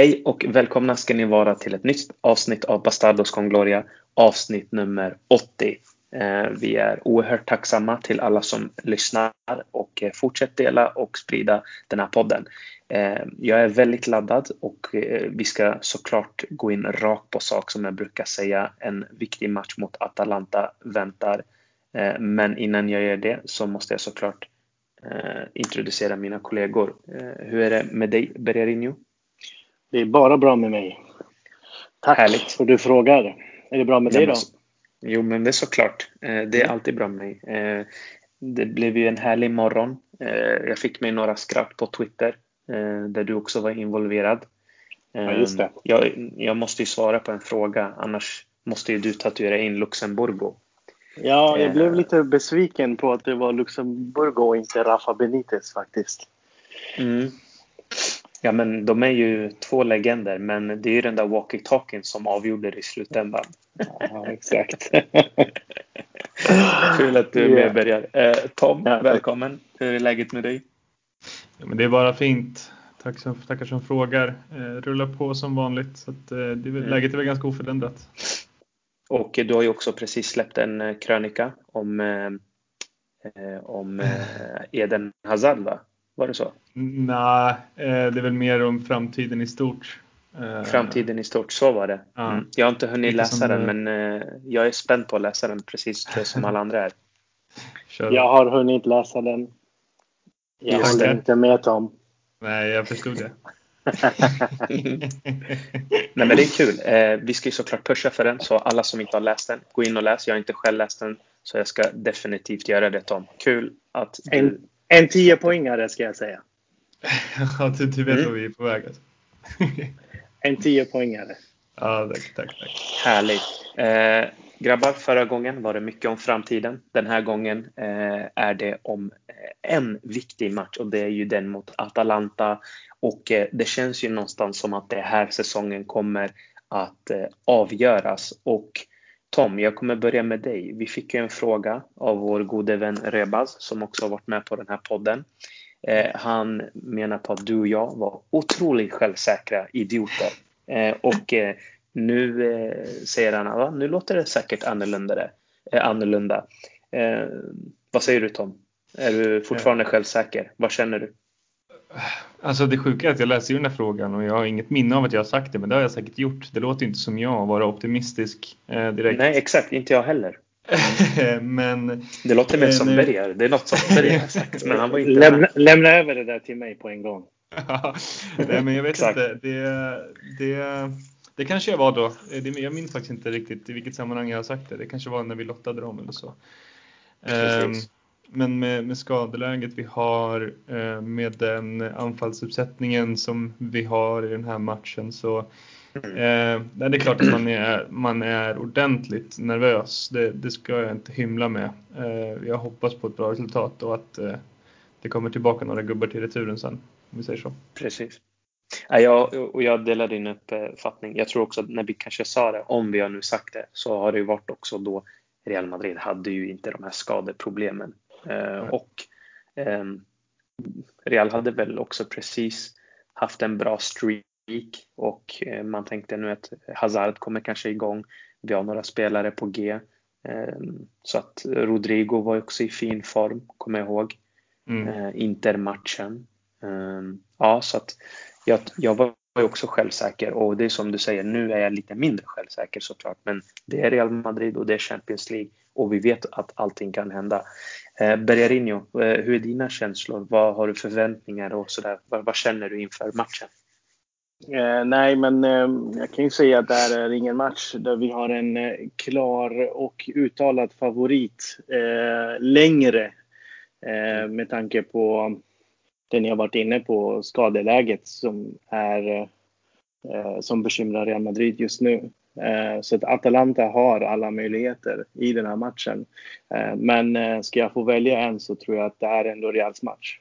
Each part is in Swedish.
Hej och välkomna ska ni vara till ett nytt avsnitt av Bastardos con Gloria, avsnitt nummer 80. Eh, vi är oerhört tacksamma till alla som lyssnar och eh, fortsätt dela och sprida den här podden. Eh, jag är väldigt laddad och vi ska såklart gå in rakt på sak som jag brukar säga. En viktig match mot Atalanta väntar. Men innan jag gör det så måste jag såklart introducera mina kollegor. Hur är det med dig, Bererinho? Det är bara bra med mig. Tack Härligt. för du frågar. Är det bra med dig då? Jo, men det är såklart. Eh, det är mm. alltid bra med mig. Eh, det blev ju en härlig morgon. Eh, jag fick mig några skratt på Twitter där du också var involverad. Ja, just det. Jag, jag måste ju svara på en fråga, annars måste ju du tatuera in Luxemburgo. Ja, jag blev lite besviken på att det var Luxemburgo och inte Rafa Benitez faktiskt. Mm. Ja, men de är ju två legender, men det är ju den där walkie-talkien som avgjorde det i slutändan. Ja, exakt. Kul att du är med Bergar. Eh, Tom, ja, välkommen. Hur är läget med dig? Ja, men det är bara fint. Tack som, tackar som frågar. Eh, rullar på som vanligt. Så att, eh, det, mm. Läget är väl ganska oförändrat. Och du har ju också precis släppt en eh, krönika om, om Eden Hazard, va? Var det så? Nej, det är väl mer om framtiden i stort. Eh, Framtiden i stort, så var det. Ja. Mm. Jag har inte hunnit läsa den, men uh, jag är spänd på att läsa den precis som alla andra är. Jag har hunnit läsa den. Jag Just håller det. inte med Tom. Nej, jag förstod det. Nej, men det är kul. Vi ska ju såklart pusha för den, så alla som inte har läst den, gå in och läs. Jag har inte själv läst den, så jag ska definitivt göra det Tom. Kul att du... En, en tio poängare ska jag säga. ja, du, du vet mm. vad vi är på väg alltså. En 10-poängare. Ja, tack, tack, tack. Härligt. Eh, grabbar, förra gången var det mycket om framtiden. Den här gången eh, är det om eh, en viktig match och det är ju den mot Atalanta. Och eh, det känns ju någonstans som att det här säsongen kommer att eh, avgöras. Och Tom, jag kommer börja med dig. Vi fick ju en fråga av vår gode vän Rebaz som också har varit med på den här podden. Eh, han menar på att du och jag var otroligt självsäkra idioter. Eh, och eh, nu eh, säger han att nu låter det säkert annorlunda. Eh, annorlunda. Eh, vad säger du Tom? Är du fortfarande självsäker? Vad känner du? Alltså det sjuka är att jag läser ju den här frågan och jag har inget minne av att jag har sagt det, men det har jag säkert gjort. Det låter inte som jag, att vara optimistisk eh, direkt. Nej, exakt. Inte jag heller. men, det låter mer som Berger. Det är något som Berger har sagt. Men han var inte lämna, lämna över det där till mig på en gång. Nej, men jag vet inte. Det, det, det kanske jag var då. jag minns faktiskt inte riktigt i vilket sammanhang jag har sagt det. Det kanske var när vi lottade dem eller så. Precis. Men med, med skadeläget vi har, eh, med den anfallsuppsättningen som vi har i den här matchen så Mm. Eh, det är klart att man är, man är ordentligt nervös. Det, det ska jag inte hymla med. Eh, jag hoppas på ett bra resultat och att det kommer tillbaka några gubbar till returen sen. Om vi säger så. Precis. jag, och jag delar din uppfattning. Jag tror också att när vi kanske sa det, om vi har nu sagt det, så har det ju varit också då Real Madrid hade ju inte de här skadeproblemen. Mm. Och eh, Real hade väl också precis haft en bra streak och eh, man tänkte nu att Hazard kommer kanske igång. Vi har några spelare på G. Ehm, så att Rodrigo var också i fin form, kommer jag ihåg. Mm. Eh, Intermatchen. Ehm, ja, så att jag, jag var också självsäker och det är som du säger, nu är jag lite mindre självsäker såklart. Men det är Real Madrid och det är Champions League och vi vet att allting kan hända. Eh, Bergarinho, eh, hur är dina känslor? Vad har du förväntningar och sådär? Vad, vad känner du inför matchen? Eh, nej, men eh, jag kan ju säga att det här är ingen match där vi har en eh, klar och uttalad favorit eh, längre. Eh, med tanke på det ni har varit inne på, skadeläget som är eh, som bekymrar Real Madrid just nu. Eh, så att Atalanta har alla möjligheter i den här matchen. Eh, men eh, ska jag få välja en så tror jag att det här är ändå Reals match.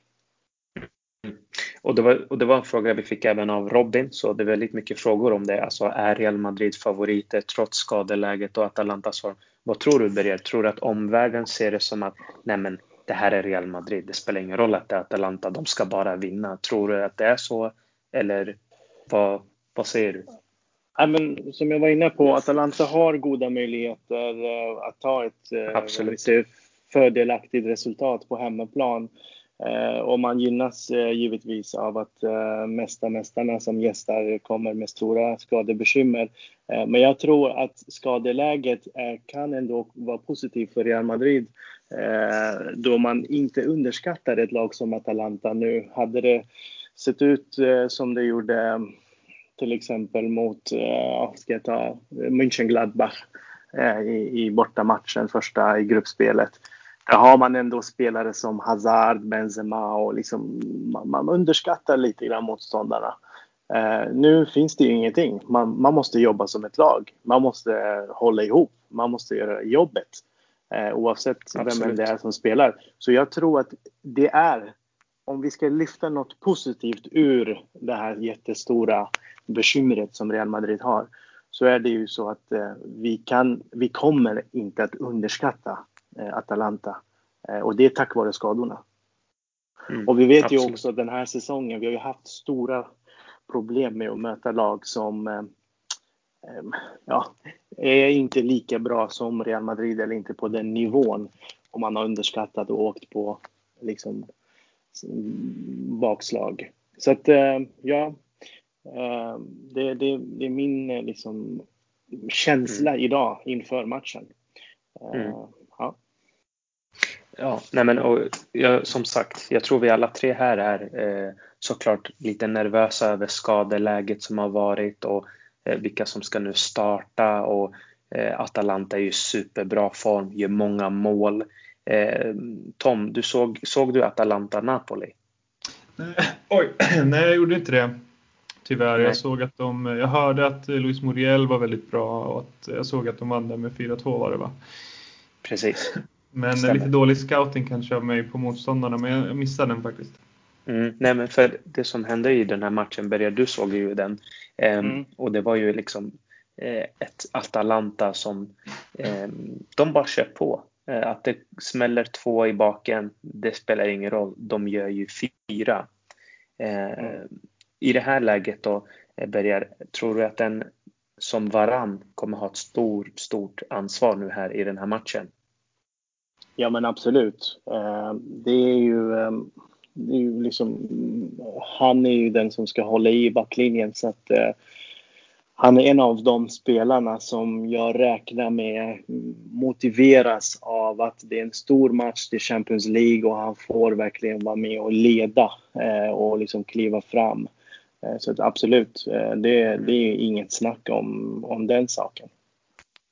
Mm. Och det, var, och det var en fråga vi fick även av Robin, så det är väldigt mycket frågor om det. Alltså är Real Madrid favoriter trots skadeläget och Atalantas form? Vad tror du Berger? Tror du att omvärlden ser det som att nej men det här är Real Madrid, det spelar ingen roll att det är Atalanta, de ska bara vinna. Tror du att det är så? Eller vad, Vad säger du? Ja, men, som jag var inne på, Atalanta har goda möjligheter uh, att ta ett uh, fördelaktigt resultat på hemmaplan. Uh, och man gynnas givetvis av att uh, mesta mästarna som gästar kommer med stora skadebekymmer. men jag tror att skadeläget kan ändå vara positivt för Real Madrid då man inte underskattar ett lag som Atalanta nu. Hade det sett ut som det gjorde till exempel mot, uh, ska jag ta, Mönchengladbach uh, i, i bortamatchen, första i gruppspelet. Där har man ändå spelare som Hazard, Benzema och liksom, man, man underskattar lite grann motståndarna. Uh, nu finns det ju ingenting. Man, man, måste jobba som ett lag. Man måste hålla ihop. Man måste göra jobbet. Uh, oavsett Absolut. vem det är som spelar. Så jag tror att det är, om vi ska lyfta något positivt ur det här jättestora bekymret som Real Madrid har så är det ju så att eh, vi, kan, vi kommer inte att underskatta eh, Atalanta. Eh, och det är tack vare skadorna. Mm, och vi vet absolut. ju också den här säsongen, vi har ju haft stora problem med att möta lag som eh, eh, ja, är inte lika bra som Real Madrid eller inte på den nivån. Om man har underskattat och åkt på liksom bakslag. Så att eh, ja, det, det, det är min eh, liksom, känsla mm. idag inför matchen. Eh, mm. Ja. Ja, nej men och, ja, som sagt, jag tror vi alla tre här är eh, såklart lite nervösa över skadeläget som har varit och eh, vilka som ska nu starta och eh, Atalanta är ju superbra form, gör många mål. Tom, du såg, såg du Atalanta-Napoli? Oj, nej jag gjorde inte det. Tyvärr. Nej. Jag såg att de, jag hörde att Luis Muriel var väldigt bra och att jag såg att de vann där med 4-2 var det va? Precis. Men Stämmer. lite dålig scouting kanske av mig på motståndarna, men jag missade den faktiskt. Mm, nej men för det som hände i den här matchen, Berger, du såg ju den. Eh, mm. Och det var ju liksom eh, ett Atalanta som eh, de bara kör på. Eh, att det smäller två i baken, det spelar ingen roll. De gör ju fyra. Eh, mm i det här läget då, Berger, tror du att den som Varann kommer ha ett stor, stort ansvar nu här i den här matchen? Ja men absolut. Eh, det är ju, eh, det är ju liksom, han är ju den som ska hålla i backlinjen så att eh, han är en av de spelarna som jag räknar med motiveras av att det är en stor match till Champions League och han får verkligen vara med och leda och liksom kliva fram. Eh, så att absolut, eh, det, det är inget snack om, om den saken.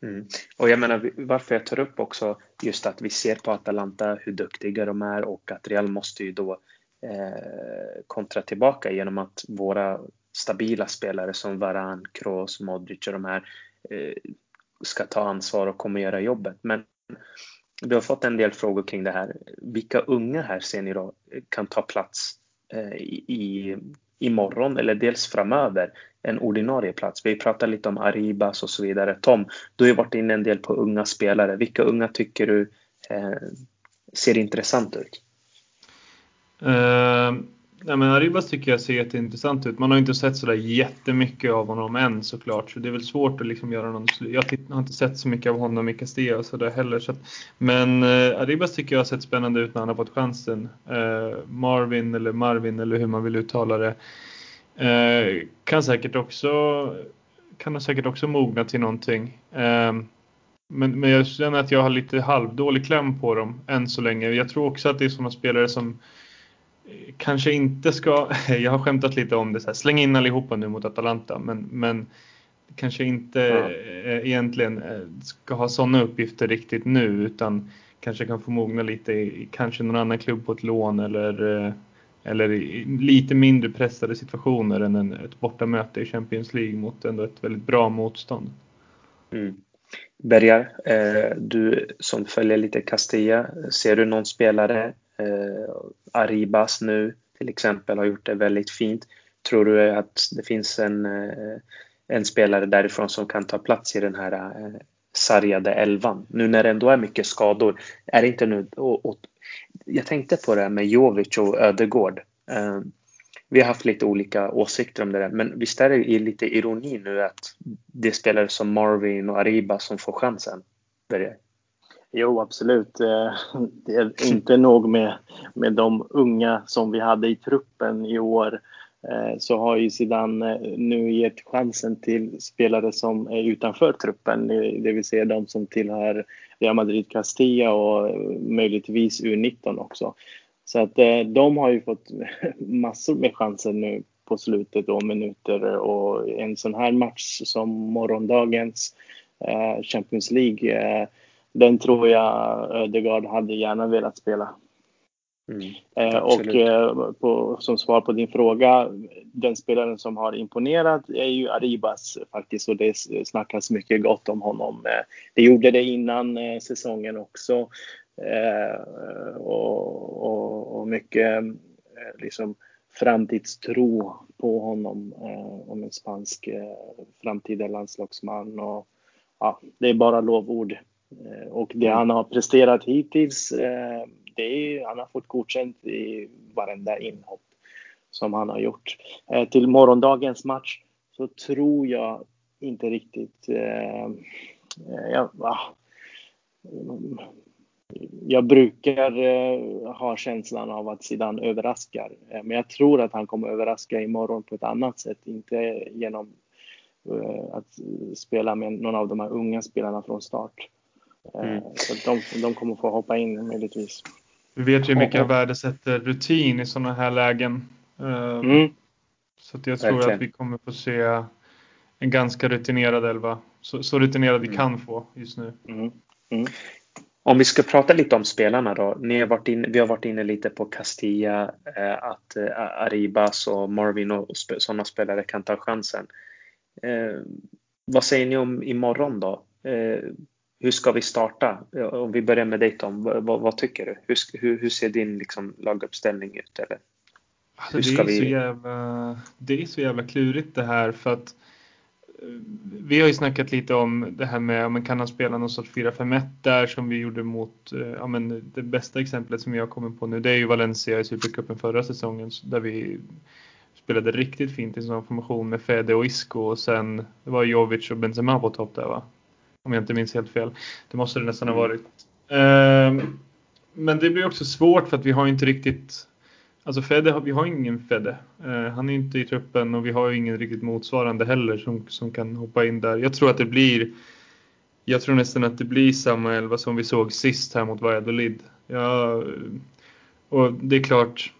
Mm. Och jag menar varför jag tar upp också just att vi ser på Atalanta hur duktiga de är och att Real måste ju då eh, kontra tillbaka genom att våra stabila spelare som Varan, Kroos, Modric och de här eh, ska ta ansvar och kommer göra jobbet. Men vi har fått en del frågor kring det här. Vilka unga här ser ni då kan ta plats eh, i imorgon eller dels framöver en ordinarie plats. Vi pratar lite om Aribas och så vidare. Tom, du har ju varit inne en del på unga spelare. Vilka unga tycker du eh, ser intressant ut? Uh, nej men Arribas tycker jag ser jätteintressant ut. Man har inte sett sådär jättemycket av honom än såklart. Så det är väl svårt att liksom göra någon Jag har inte sett så mycket av honom i Castilla och sådär heller. Så att, men eh, Arribas tycker jag har sett spännande ut när han har fått chansen. Eh, Marvin eller Marvin eller hur man vill uttala det. Eh, kan säkert också kan ha säkert också mogna till någonting. Eh, men, men jag känner att jag har lite halvdålig kläm på dem än så länge. Jag tror också att det är sådana spelare som kanske inte ska, jag har skämtat lite om det, så här, släng in allihopa nu mot Atalanta, men, men kanske inte ja. Eh, egentligen eh, ska ha sådana uppgifter riktigt nu, utan kanske kan få mogna lite i kanske någon annan klubb på ett lån eller, eh, eller i lite mindre pressade situationer än en, ett bortamöte i Champions League mot ändå ett väldigt bra motstånd. Mm. Bergar, du som följer lite Castilla, ser du någon spelare Eh, Aribas nu till exempel har gjort det väldigt fint. Tror du att det finns en, eh, en spelare därifrån som kan ta plats i den här eh, sargade elvan? Nu när det ändå är mycket skador. Är det inte nu, och, och, jag tänkte på det här med Jovic och Ödegård. Eh, vi har haft lite olika åsikter om det där, men visst är det lite ironi nu att det är spelare som Marvin och Ariba som får chansen? Börjar. Jo, absolut. Eh, det är inte nog med, med de unga som vi hade i truppen i år eh, så har ju Zidane eh, nu gett chansen till spelare som är utanför truppen, det vill säga de som tillhör Real Madrid Castilla och möjligtvis U19 också. Så att de har ju fått massor med chanser nu på slutet och minuter och en sån här match som morgondagens Champions League den tror jag Ödegaard hade gärna velat spela. Mm, eh, och eh, på, som svar på din fråga, den spelaren som har imponerat är ju Arribas faktiskt och det snackas mycket gott om honom. Eh, det gjorde det innan eh, säsongen också eh, och, och, och, mycket eh, liksom framtidstro på honom om en spansk framtida landslagsman. Och, ja, det är bara lovord. Eh, och det han har presterat hittills, eh, det är, han har fått godkänt i varenda inhopp som han har gjort. Eh, till morgondagens match så tror jag inte riktigt... Jag, jag brukar ha känslan av att Zidane överraskar. Men jag tror att han kommer överraska imorgon på ett annat sätt. Inte genom att spela med någon av de här unga spelarna från start. Mm. Eh, så de, de kommer få hoppa in möjligtvis. Vi vet ju hur mycket jag värdesätter rutin i sådana här lägen. Eh, mm. Så jag tror Verkligen. att vi kommer få se en ganska rutinerad elva. Så, så rutinerad vi mm. kan få just nu. Mm. mm. Om vi ska prata lite om spelarna då. Ni har varit in, vi har varit inne lite på Castilla, eh, att eh, Arribas och Marvin och, och sp sådana spelare kan ta chansen. Eh, vad säger ni om imorgon då? Hur ska vi starta? Om vi börjar med dig Tom, vad, vad tycker du? Hur, hur, hur, ser din liksom, laguppställning ut? Eller? Alltså, det, är vi... så jävla, det är så jävla klurigt det här för att eh, vi har ju snackat lite om det här med, om kan han spela någon sorts 4-5-1 där som vi gjorde mot, eh, ja men det bästa exemplet som jag kommer på nu det är ju Valencia i Supercupen förra säsongen där vi spelade riktigt fint i sån formation med Fede och Isco och sen det var Jovic och Benzema på topp där va? Om jag inte minns helt fel. Det måste det nästan ha mm. varit. Ehm, men det blir också svårt för att vi har inte riktigt Alltså Fede, vi har ingen Fede. Uh, han är inte i truppen och vi har ingen riktigt motsvarande heller som, som kan hoppa in där. Jag tror att det blir Jag tror nästan att det blir samma elva som vi såg sist här mot Valladolid. Ja, och det är klart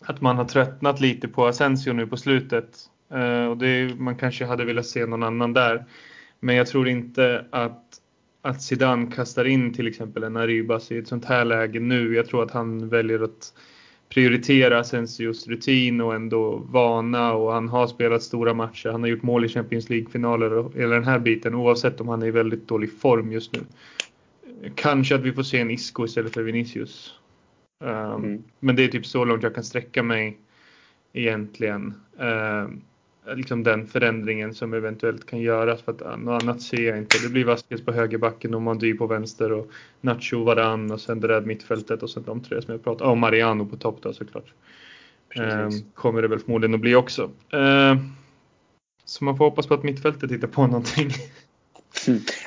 att man har tröttnat lite på Asensio nu på slutet. Uh, och det, man kanske hade velat se någon annan där. Men jag tror inte att, att Zidane kastar in till exempel en Arribas i ett sånt här läge nu. Jag tror att han väljer att prioritera Sensios rutin och ändå vana och han har spelat stora matcher. Han har gjort mål i Champions League-finaler och hela den här biten oavsett om han är i väldigt dålig form just nu. Kanske att vi får se en Isco istället för Vinicius. Um, mm. Men det är typ så långt jag kan sträcka mig egentligen. Um, liksom den förändringen som eventuellt kan göras för att något annat ser jag inte. Det blir Vasquez på högerbacken och Mandy på vänster och Nacho varann och sen det där mittfältet och sen de tre som jag pratade om. Och Mariano på topp då såklart. Ehm, kommer det väl förmodligen att bli också. Ehm, så man får hoppas på att mittfältet hittar på någonting.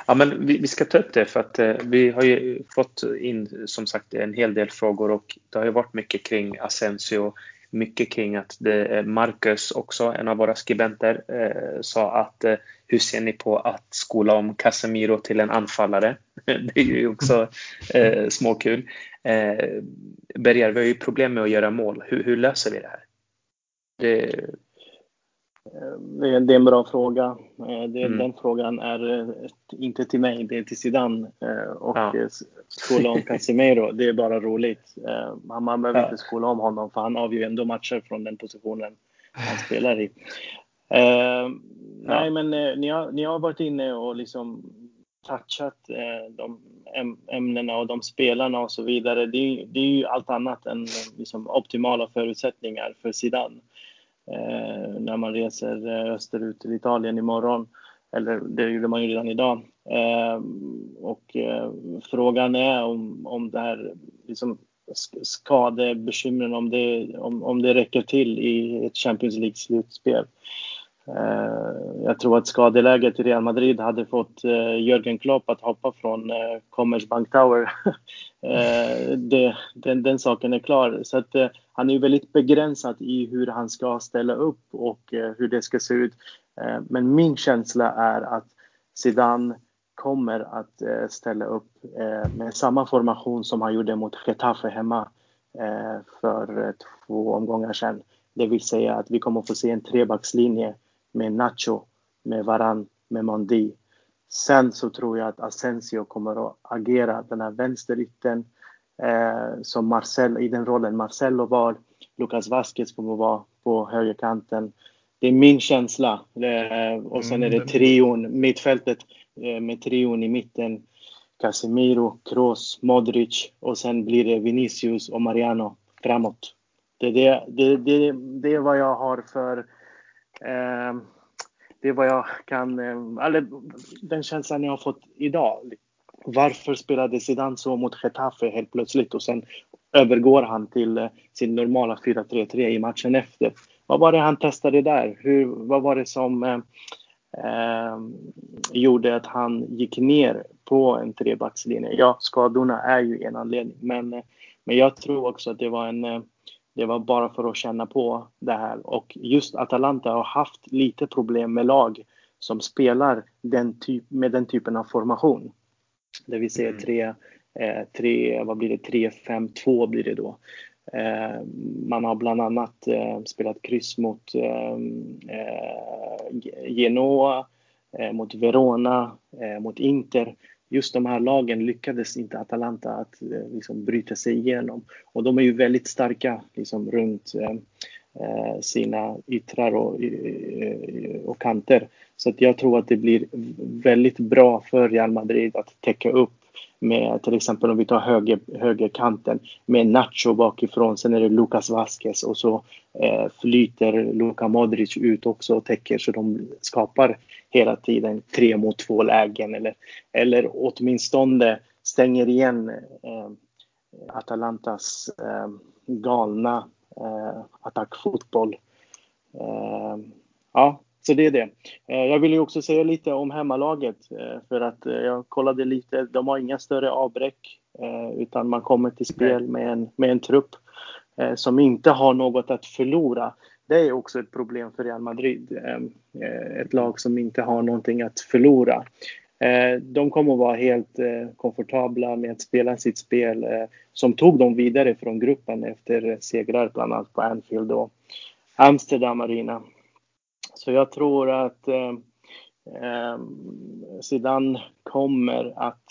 Ja, men vi, vi, ska ta upp det för att eh, vi har ju fått in som sagt en hel del frågor och det har ju varit mycket kring Asensio mycket kring att det, Marcus också, en av våra skribenter, eh, sa att eh, hur ser ni på att skola om Casemiro till en anfallare? det är ju också eh, småkul. Eh, Berger, vi har ju problem med att göra mål. Hur, hur löser vi det här? Det, det är en bra fråga. Eh, det, mm. Den frågan är eh, inte till mig, det är till Zidane. Eh, och ja. skola om Casemiro, det är bara roligt. Man behöver ja. inte skola om honom för han avgör ändå matcher från den positionen han spelar i. Ja. Nej, men ni har, ni har varit inne och liksom touchat de ämnena och de spelarna och så vidare. Det är, det är ju allt annat än liksom optimala förutsättningar för Zidane eh, Eh, när man reser eh, österut till Italien imorgon. Eller det gjorde man ju redan idag. Eh, och eh, frågan är om, om det här, liksom, skadebekymren om det, om, om det räcker till i ett Champions League-slutspel. Eh, jag tror att skadeläget i Real Madrid hade fått Jörgen Jürgen Klopp att hoppa från eh, Commerzbank Tower. det, den, den, saken är klar. Så att, han är väldigt begränsad i hur han ska ställa upp och hur det ska se ut. men min känsla är att Zidane kommer att ställa upp med samma formation som han gjorde mot Getafe hemma för två omgångar sedan. Det vill säga att vi kommer att få se en trebackslinje med Nacho, med Varan, med Mondi. Sen så tror jag att Asensio kommer att agera den här vänsterytten eh, som Marcel, i den rollen Marcelo var. Lucas Vasquez kommer att vara på högerkanten. Det är min känsla. Eh, och sen är det mm, trion, mittfältet Eh, med trion i mitten. Casemiro, Kroos, Modric och sen blir det Vinicius och Mariano framåt. Det är, det, det, det, det är vad jag har för... Ehm, det är vad jag kan... Eh, eller den känslan jag har fått idag. Varför spelade Zidane så mot Getafe helt plötsligt och sen övergår han till eh, sin normala 4-3-3 i matchen efter? Vad var det han testade där? Hur, vad var det som... Eh, eh, gjorde att han gick ner på en trebackslinje. Ja, skadorna är ju en anledning, men, eh, men jag tror också att det var en det var bara för att känna på det här och just Atalanta har haft lite problem med lag som spelar den typ, med den typen av formation. Det vill säga mm. tre, eh, tre vad blir det, 3-5-2 blir det då. Eh, man har bland annat eh, spelat kryss mot Genoa, mot Verona, mot Inter. Just de här lagen lyckades inte Atalanta att eh, liksom, bryta sig igenom. Och de är ju väldigt starka liksom, runt eh, eh, sina yttrar och, och kanter. Så att jag tror att det blir väldigt bra för Real Madrid att täcka upp med till exempel om vi tar höger, högerkanten med Nacho bakifrån. Sen är det Lucas Vasquez och så eh, flyter Luka Modric ut också och täcker så de skapar hela tiden tre mot två lägen eller, eller åtminstone stänger igen eh, Atalantas eh, galna eh, attackfotboll. Eh, ja, så det är det. Eh, jag vill ju också säga lite om hemmalaget eh, för att eh, jag kollade lite. De har inga större avbräck utan man kommer till spel med en, med en trupp som inte har något att förlora. Det är också ett problem för Real Madrid. Ett lag som inte har någonting att förlora. De kommer att vara helt komfortabla med att spela sitt spel som tog dem vidare från gruppen efter segrar bland annat på Anfield och Amsterdam Arena. Så jag tror att eh, eh, Zidane kommer att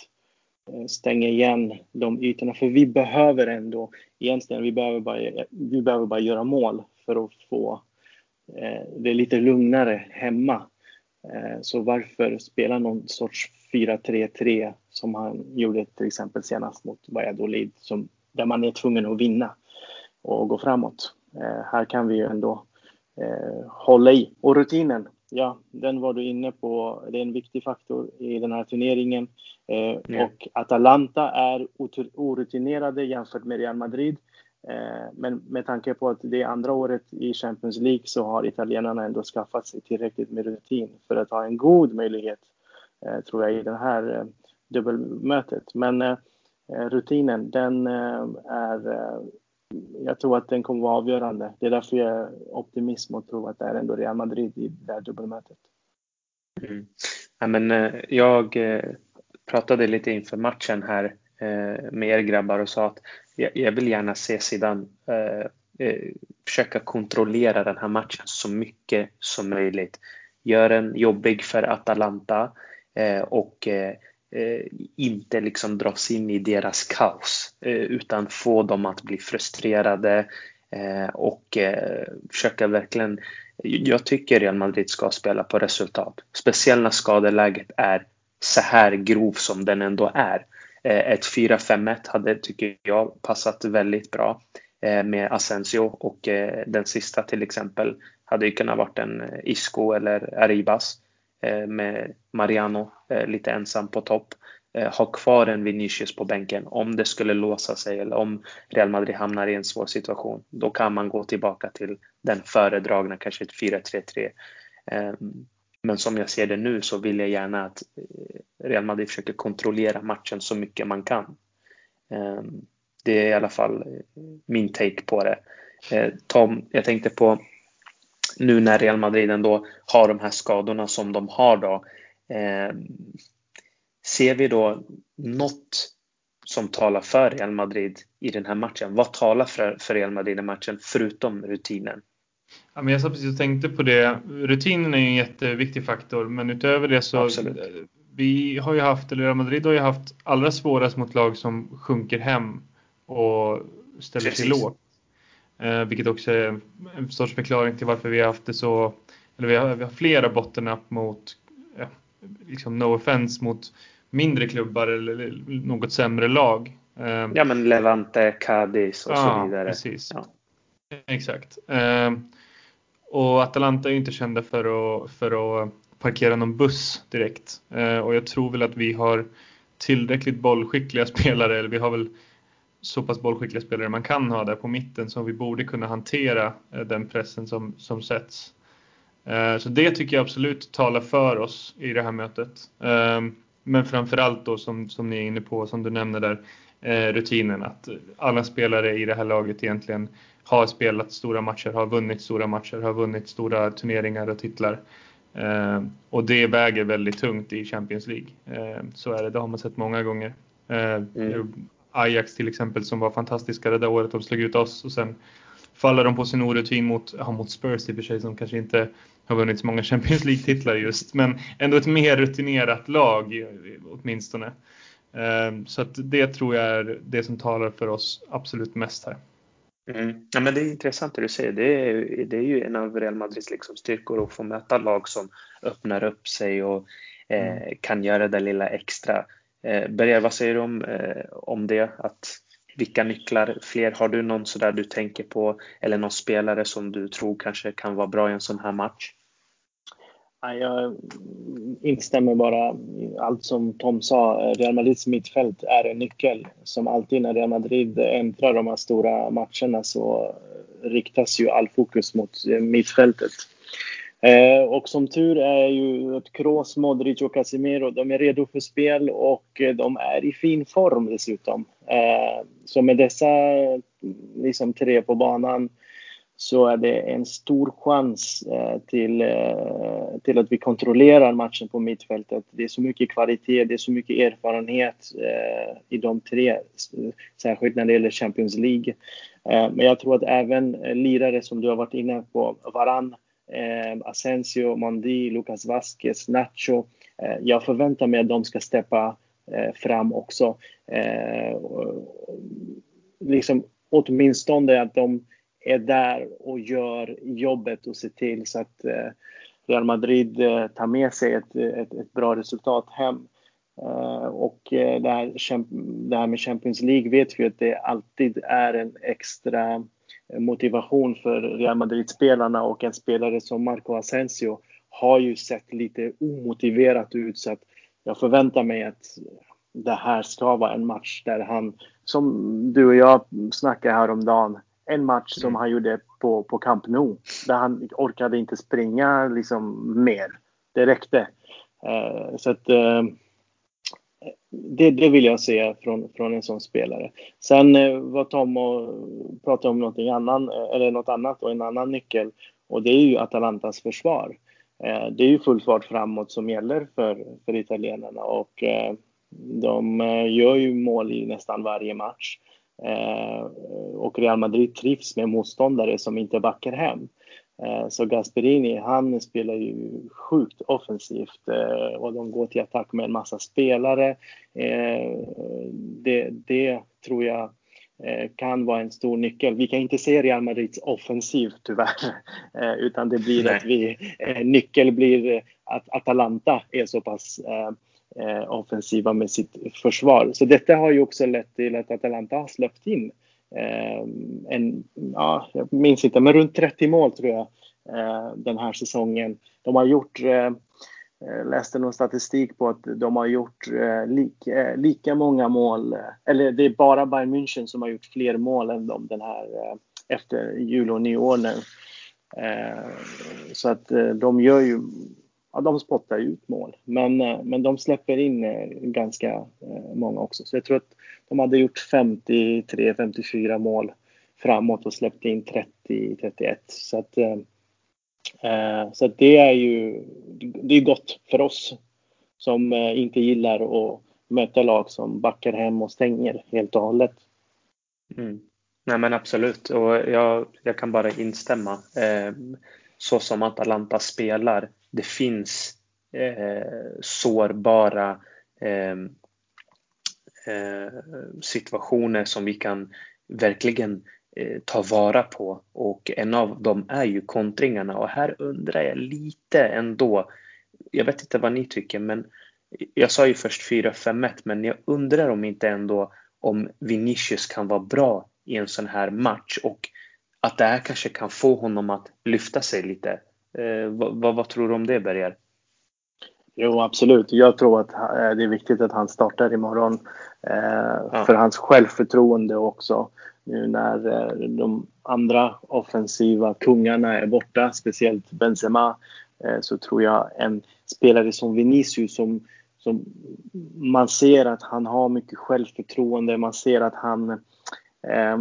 eh, stänga igen de ytorna. För vi behöver ändå, egentligen, vi behöver bara, vi behöver bara göra mål för att få eh, det lite lugnare hemma. Eh, så varför spela någon sorts 4-3-3 som han gjorde till exempel senast mot Valladolid, som, där man är tvungen att vinna och gå framåt. Eh, här kan vi ju ändå eh, hålla i. Och rutinen, ja, den var du inne på. Det är en viktig faktor i den här turneringen. Eh, mm. Och Atalanta är orutinerade jämfört med Real Madrid. Eh, men med tanke på att det är andra året i Champions League så har italienarna ändå skaffat sig tillräckligt med rutin för att ha en god möjlighet, eh, tror jag, i det här eh, dubbelmötet. Men rutinen, den är jag tror att den kommer vara avgörande. Det är därför jag är optimism och tror att det är ändå Real Madrid i det här dubbelmötet. Mm. Ja, men, eh, jag eh, pratade lite inför matchen här eh, med er grabbar och sa att jag vill gärna se Zidane försöka kontrollera den här matchen så mycket som möjligt. Gör den jobbig för Atalanta och Eh, inte liksom dras in i deras kaos eh, utan få dem att bli frustrerade eh, och eh, försöka verkligen jag tycker Real Madrid ska spela på resultat. Speciellt när skadeläget är så här grov som den ändå är. Eh, ett 4-5-1 hade, tycker jag, passat väldigt bra eh, med Asensio och den sista till exempel hade ju kunnat varit en Isco eller Arribas. Eh, med Mariano eh, lite ensam på topp. Eh, ha kvar en Vinicius på bänken om det skulle låsa sig eller om Real Madrid hamnar i en svår situation. Då kan man gå tillbaka till den föredragna, kanske ett 4-3-3. Ehm, men som jag ser det nu så vill jag gärna att Real Madrid försöker kontrollera matchen så mycket man kan. Ehm, det är i alla fall min take på det. Tom, jag tänkte på nu när Real Madrid ändå har de här skadorna som de har då. Ser vi då något som talar för Real Madrid i den här matchen? Vad talar för, för Real Madrid i matchen förutom rutinen? Ja, men jag satt precis och tänkte på det. Rutinen är ju en jätteviktig faktor, men utöver det så Absolut. vi har ju haft, eller Real Madrid har ju haft allra svårast mot lag som sjunker hem och ställer precis. sig lågt. Eh, vilket också är en sorts förklaring till varför vi har haft det så, eller vi har, vi har flera bottennapp mot, ja, liksom no offense mot mindre klubbar eller något sämre lag. Eh, ja men Levante, Cadiz och ja, så vidare. Precis. Ja. Exakt. Eh, och Atalanta är ju inte kända för att, för att parkera någon buss direkt. Eh, och jag tror väl att vi har tillräckligt bollskickliga spelare, eller vi har väl så pass bollskickliga spelare man kan ha där på mitten som vi borde kunna hantera eh, den pressen som, som sätts. Eh, så det tycker jag absolut talar för oss i det här mötet. Ehm, men framförallt då som, som ni är inne på, som du nämner där, eh, rutinen att alla spelare i det här laget egentligen har spelat stora matcher, har vunnit stora matcher, har vunnit stora turneringar och titlar. Ehm, och det väger väldigt tungt i Champions League. Ehm, så är det, det har man sett många gånger. Mm. Ajax till exempel som var fantastiska det där året, de slog ut oss och sen faller de på sin orutin mot, ja, mot Spurs i och för sig som kanske inte har vunnit så många Champions League-titlar just, men ändå ett mer rutinerat lag åtminstone. Eh, så att det tror jag är det som talar för oss absolut mest här. Mm. Ja, men det är intressant det du säger. Det är, det är ju en av Real Madrids liksom styrkor att få möta lag som öppnar upp sig och eh, mm. kan göra det lilla extra. Eh, Berger, vad säger du om, eh, om det? Att vilka nycklar fler har du någon sådär du tänker på eller någon spelare som du tror kanske kan vara bra i en sån här match? Jag instämmer bara i allt som Tom sa. Real Madrids mittfält är en nyckel. Som alltid när Real Madrid äntrar de här stora matcherna så riktas ju all fokus mot mittfältet. Eh, och som tur är ju att Kroos, Modric och Casemiro, de är redo för spel och eh, de är i fin form dessutom. Eh, så med dessa liksom, tre på banan så är det en stor chans eh, till, eh, till att vi kontrollerar matchen på mittfältet. Det är så mycket kvalitet, det är så mycket erfarenhet eh, i de tre, särskilt när det gäller Champions League. Eh, men jag tror att även eh, lirare som du har varit inne på, Varann eh, Asensio, Mondi, Lucas Vasquez, Nacho. Eh, jag förväntar mig att de ska steppa eh, fram också. Eh, liksom åtminstone att de är där och gör jobbet och ser till så att eh, Real Madrid eh, tar med sig ett, ett, ett bra resultat hem. Uh, och det här, det här med Champions League vet vi att det alltid är en extra motivation för Real Madrid-spelarna och en spelare som Marco Asensio har ju sett lite omotiverat ut så att jag förväntar mig att det här ska vara en match där han, som du och jag snackade häromdagen, en match som mm. han gjorde på, på Camp Nou. Där han orkade inte springa liksom mer. Det räckte. Uh, så att uh, det, det vill jag se från, från en sån spelare. Sen eh, var Tom och pratade om någonting annan, eh, eller något annat och en annan nyckel. Och det är ju Atalantas försvar. Eh, det är ju full fart framåt som gäller för, för italienarna och de gör ju mål i nästan varje match. Eh, och Real Madrid trivs med motståndare som inte backar hem. Eh, så Gasperini, han spelar ju sjukt offensivt eh, och de går till attack med en massa spelare. Det, det tror jag kan vara en stor nyckel. Vi kan inte se Real Madrids offensiv tyvärr, utan det blir Nej. att vi, nyckel blir att Atalanta är så pass eh, offensiva med sitt försvar. Så detta har ju också lett till att Atalanta har släppt in eh, Ehm, en, ja, jag minns inte, men runt 30 mål tror jag eh, den här säsongen. De har gjort eh, eh, läste någon statistik på att de har gjort lika, lika många mål, eller det är bara Bayern München som har gjort fler mål än dem den här efter jul och nyår nu. Ehm, så att de gör ju, ja de spottar ut mål, men, eh, men de släpper in eh, ganska eh, många också. Så jag tror att de hade gjort 53-54 mål framåt och släppte in 30-31. Så att Eh, så det är ju det är gott för oss som inte gillar att möta lag som backar hem och stänger helt och hållet. Mm. Nej men absolut och jag, jag kan bara instämma. Eh, så som Atalanta spelar, det finns eh, sårbara eh, eh, situationer som vi kan verkligen Eh, ta vara på och en av dem är ju kontringarna och här undrar jag lite ändå. Jag vet inte vad ni tycker men jag sa ju först 4-5-1 men jag undrar om inte ändå om Vinicius kan vara bra i en sån här match och att det här kanske kan få honom att lyfta sig lite. Eh, vad, vad, tror du om det Berger? Jo absolut, jag tror att eh, det är viktigt att han startar imorgon. Eh, ja. För hans självförtroende också nu när eh, de andra offensiva kungarna är borta, speciellt Benzema, eh, så tror jag en spelare som Vinicius som, som man ser att han har mycket självförtroende, man ser att han eh,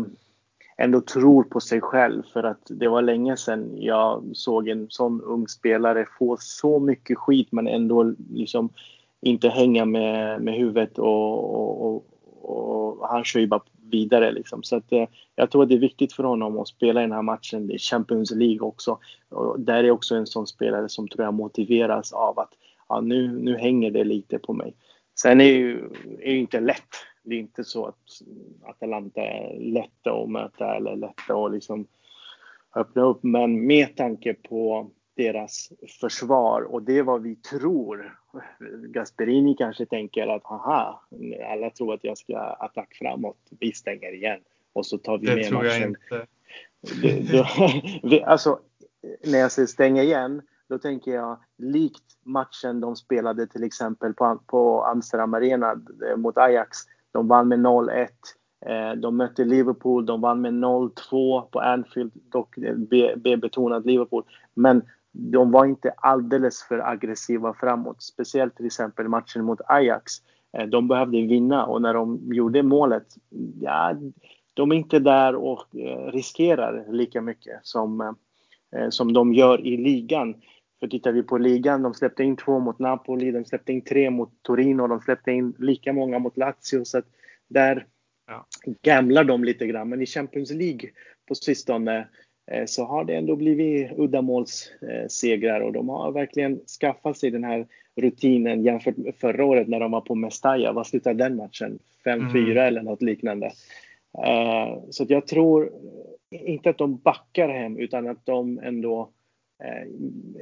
ändå tror på sig själv för att det var länge sedan jag såg en sån ung spelare få så mycket skit men ändå liksom inte hänga med, med huvudet och, och, och, och han kör ju bara vidare. Liksom. Så att, eh, jag tror att det är viktigt för honom att spela i den här matchen. Det är Champions League också. Och där är också en sån spelare som tror jag motiveras av att ja, nu, nu hänger det lite på mig. Sen är det ju är inte lätt. Det är inte så att Atalanta är lätta att möta eller lätta att liksom öppna upp. Men med tanke på deras försvar och det är vad vi tror. Gasperini kanske tänker att haha, alla tror att jag ska attack framåt. Vi stänger igen och så tar vi det med tror matchen. jag inte. Det, alltså, när jag säger stänga igen, då tänker jag likt matchen de spelade till exempel på, på Amsterdam Arena eh, mot Ajax. De vann med 0-1. Eh, de mötte Liverpool, de vann med 0-2 på Anfield, dock eh, B-betonat Liverpool. Men de var inte alldeles för aggressiva framåt. Speciellt till exempel matchen mot Ajax. Eh, de behövde vinna och när de gjorde målet, ja, de är inte där och riskerar lika mycket som, som de gör i ligan. För tittar vi på ligan, de släppte in två mot Napoli, de släppte in tre mot Torino, de släppte in lika många mot Lazio. Så att där ja. gamlar de lite grann. Men i Champions League på sistone Eh, så har det ändå blivit uddamålssegrar och de har verkligen skaffat sig den här rutinen jämfört med förra året när de var på Mestalla. Vad slutade den matchen? 5-4 mm. eller något liknande. Eh, så jag tror inte att de backar hem utan att de ändå eh,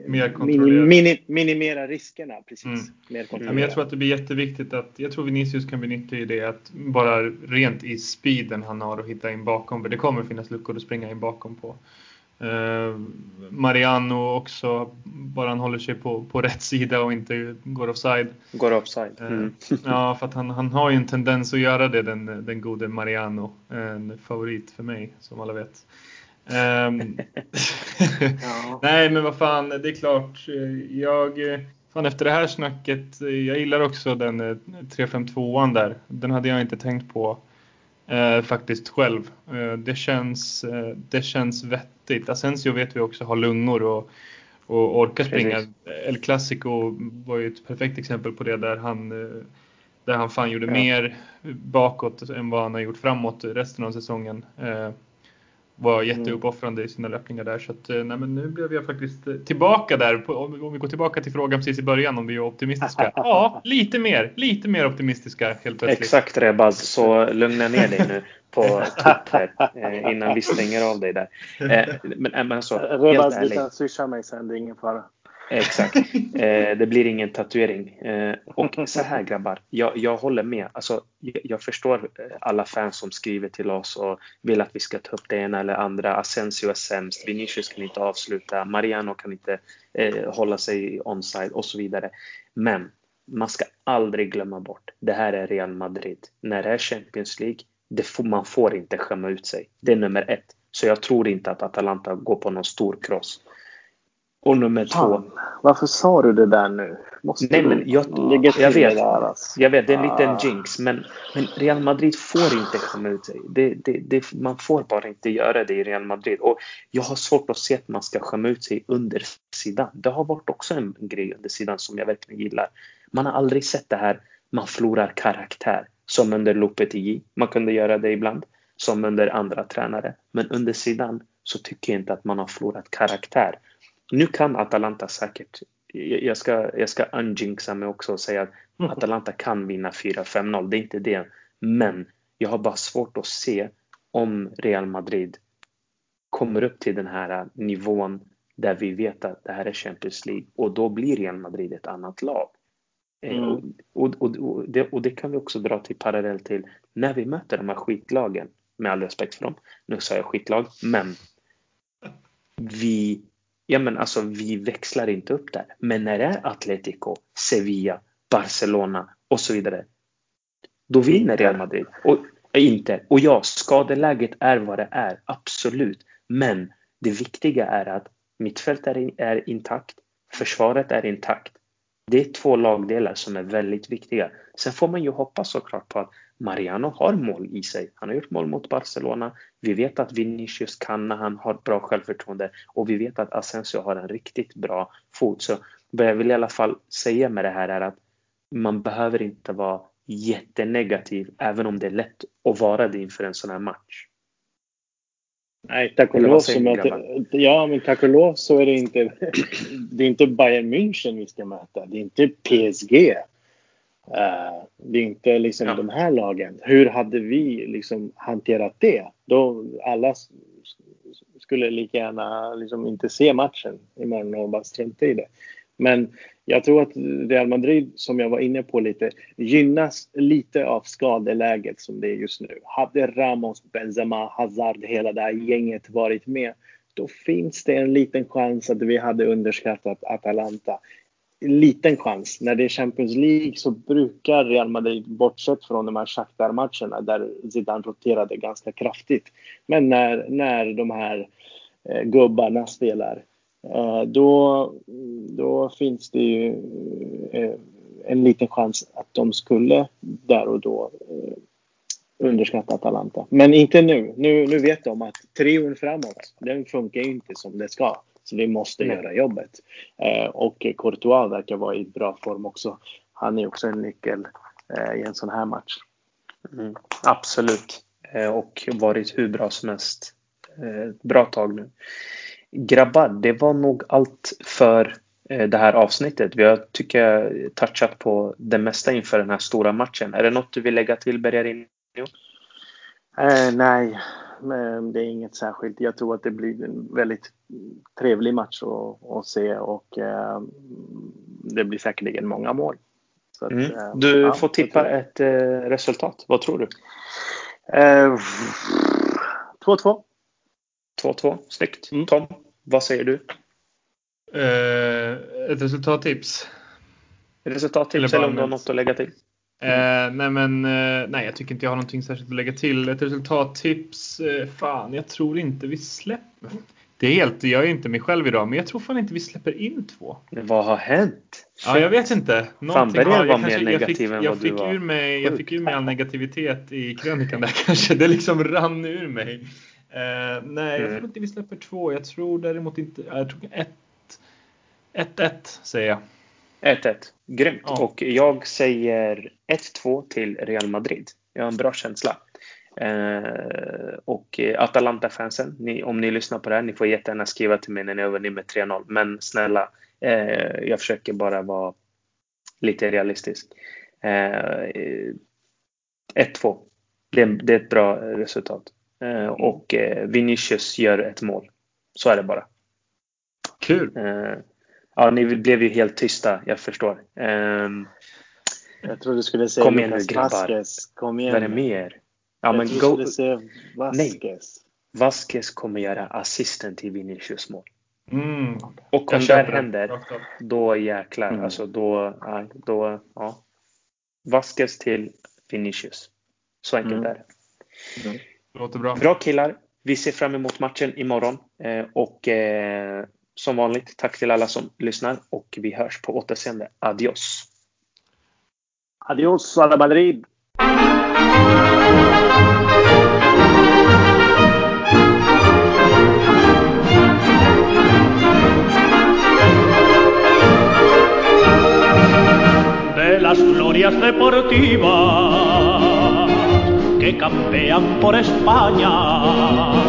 Mer mini, minimera riskerna. Precis. Mm. Mer ja, men jag tror att det blir jätteviktigt att, jag tror Vinicius kan bli nyttig i det att bara rent i speeden han har att hitta in bakom, för det kommer finnas luckor att springa in bakom på. Uh, Mariano också, bara han håller sig på, på rätt sida och inte går offside. Går offside. Eh, mm. Ja, för att han, han har ju en tendens att göra det, den, den gode Mariano. En favorit för mig, som alla vet. Ja. Nej, men vad fan, det är klart. Jag, fan efter det här snacket, jag gillar också den 352an där. Den hade jag inte tänkt på eh, faktiskt själv. Eh, det, känns, eh, det känns vettigt. Asensio vet vi också har lungor och, och orkar springa. Precis. El Clasico var ju ett perfekt exempel på det där han eh, där han fan gjorde ja. mer bakåt än vad han har gjort framåt resten av säsongen. Var mm. jätteuppoffrande i sina löpningar där. Så att, eh, nej, men nu blev jag faktiskt eh, tillbaka där. Om vi går tillbaka till frågan precis i början om vi är optimistiska. Ja, lite mer. Lite mer optimistiska helt plötsligt. Exakt Rebaz, så lugna ner dig nu på topp här eh, innan vi stänger av dig där. Men, men alltså, Rebaz, du kan swisha mig sen, det är ingen fara. Exakt. Eh, det blir ingen tatuering. Eh, och så här grabbar, jag, jag håller med. Alltså, jag, jag, förstår eh, alla fans som skriver till oss och vill att vi ska ta upp det ena eller andra. Asensio är sämst, Vinicius kan inte avsluta, Mariano kan inte eh, hålla sig onside och så vidare. Men man ska aldrig glömma bort, det här är Real Madrid. När det är Champions League, får, man får inte skämma ut sig. Det är nummer ett. Så jag tror inte att Atalanta går på någon stor kross. Och nummer Fan, två. Varför sa du det där nu? Måste Nej, men jag, jag vet, där alltså. Jag vet, det är en liten ah. jinx. Men, men Real Madrid får inte skämma ut sig. Det, det, det, man får bara inte göra det i Real Madrid. Och jag har svårt att se att man ska skämma ut sig under sidan. Det har varit också en grej under sidan som jag verkligen gillar. Man har aldrig sett det här, man förlorar karaktär. Som under Lopetegui. Man kunde göra det ibland. Som under andra tränare. Men under sidan så tycker jag inte att man har förlorat karaktär. Nu kan Atalanta säkert, jag ska, jag ska unjinxa mig också och säga att mm. Atalanta kan vinna 4-5-0, det är inte det. Men jag har bara svårt att se om Real Madrid kommer upp till den här nivån där vi vet att det här är Champions League och då blir Real Madrid ett annat lag. Eh, mm. Och, och, och, det, och, det, kan vi också dra till parallell till när vi möter de här skitlagen, med all respekt för dem, nu sa jag skitlag, men vi ja men alltså vi växlar inte upp där. Men när det är Atletico, Sevilla, Barcelona och så vidare. Då vinner Real Madrid. Och eh, inte. Och ja, skadeläget är vad det är, absolut. Men det viktiga är att mittfältet är, är intakt, försvaret är intakt. Det är två lagdelar som är väldigt viktiga. Sen får man ju hoppas såklart på att Mariano har mål i sig. Han har gjort mål mot Barcelona. Vi vet att Vinicius kan när han har bra självförtroende och vi vet att Asensio har en riktigt bra fot. Så vad jag vill i alla fall säga med det här är att man behöver inte vara jättenegativ även om det är lätt att vara det inför en sån här match. Nej, tack och lov så möter, ja, men tack och lov så är det inte, det är inte Bayern München vi ska möta. Det är inte PSG. Uh, det är inte liksom ja. de här lagen. Hur hade vi liksom hanterat det? Då alla skulle lika gärna liksom inte se matchen imorgon och bara strunta i det. Men jag tror att Real Madrid, som jag var inne på lite, gynnas lite av skadeläget som det är just nu. Hade Ramos, Benzema, Hazard, hela det här gänget varit med, då finns det en liten chans att vi hade underskattat Atalanta liten chans. När det är Champions League så brukar Real Madrid, bortsett från de här Shakhtar-matcherna där Zidane roterade ganska kraftigt. Men när, när de här eh, gubbarna spelar, eh, då, då finns det ju eh, en liten chans att de skulle där och då eh, underskatta Atalanta. Men inte nu. nu. Nu vet de att trion framåt, den funkar ju inte som det ska. Så vi måste mm. göra jobbet. Eh, och Courtois verkar vara i bra form också. Han är också en nyckel eh, i en sån här match. Mm, absolut. Eh, och varit hur bra som helst. Eh, bra tag nu. Grabbar, det var nog allt för det här avsnittet. Vi har, tycker jag, touchat på det mesta inför den här stora matchen. Är det något du vill lägga till, Bergarin? Eh, nej, det är inget särskilt. Jag tror att det blir en väldigt trevlig match att, att se och eh, det blir säkerligen många mål. Att, mm. eh, du ja, får tippa ett eh, resultat. Vad tror du? 2-2. 2-2, snyggt. Mm. Tom, vad säger du? Eh, ett resultattips. Resultattips eller, eller om du har något att lägga till? Eh, nej men eh, nej, jag tycker inte jag har någonting särskilt att lägga till. Ett resultattips? Eh, fan, jag tror inte vi släpper. Det är helt, jag är inte mig själv idag, men jag tror fan inte vi släpper in två. Vad har hänt? Ja, jag vet inte. Någonting fan, har, jag, kanske, jag fick, jag fick ur mig, jag fick ur mig all negativitet i krönikan där kanske. Det liksom rann ur mig. Uh, nej, jag mm. tror inte vi släpper två. Jag tror däremot inte, jag tror ett, ett, ett säger jag. 1-1. Grymt. Ja. Och jag säger 1-2 till Real Madrid. Jag har en bra känsla. Eh, och Atalanta-fansen, om ni lyssnar på det här, ni får jättegärna skriva till mig när ni vunnit med 3-0. Men snälla, eh, jag försöker bara vara lite realistisk. Eh, 1-2. Det, det, är ett bra resultat. Eh, och eh, Vinicius gör ett mål. Så är det bara. Kul! Ja, ni blev ju helt tysta, jag förstår. Um, jag trodde du skulle säga kom igen nu grabbar. Vasquez. Kom igen. Vad är det mer? Ja, jag men trodde go... du skulle säga Vasquez. Nej. Vasquez kommer göra assisten till Vinicius mål. Mm. Och om det här händer, då jäklar. Mm. Alltså då, då, ja. Vasquez till Vinicius. Så enkelt mm. är det. Mm. Låter bra. Bra killar. Vi ser fram emot matchen imorgon. Eh, och eh, som vanligt, tack till alla som lyssnar och vi hörs på återseende. Adios! Adios, alla Madrid! De las glorias deportivas que campean por España.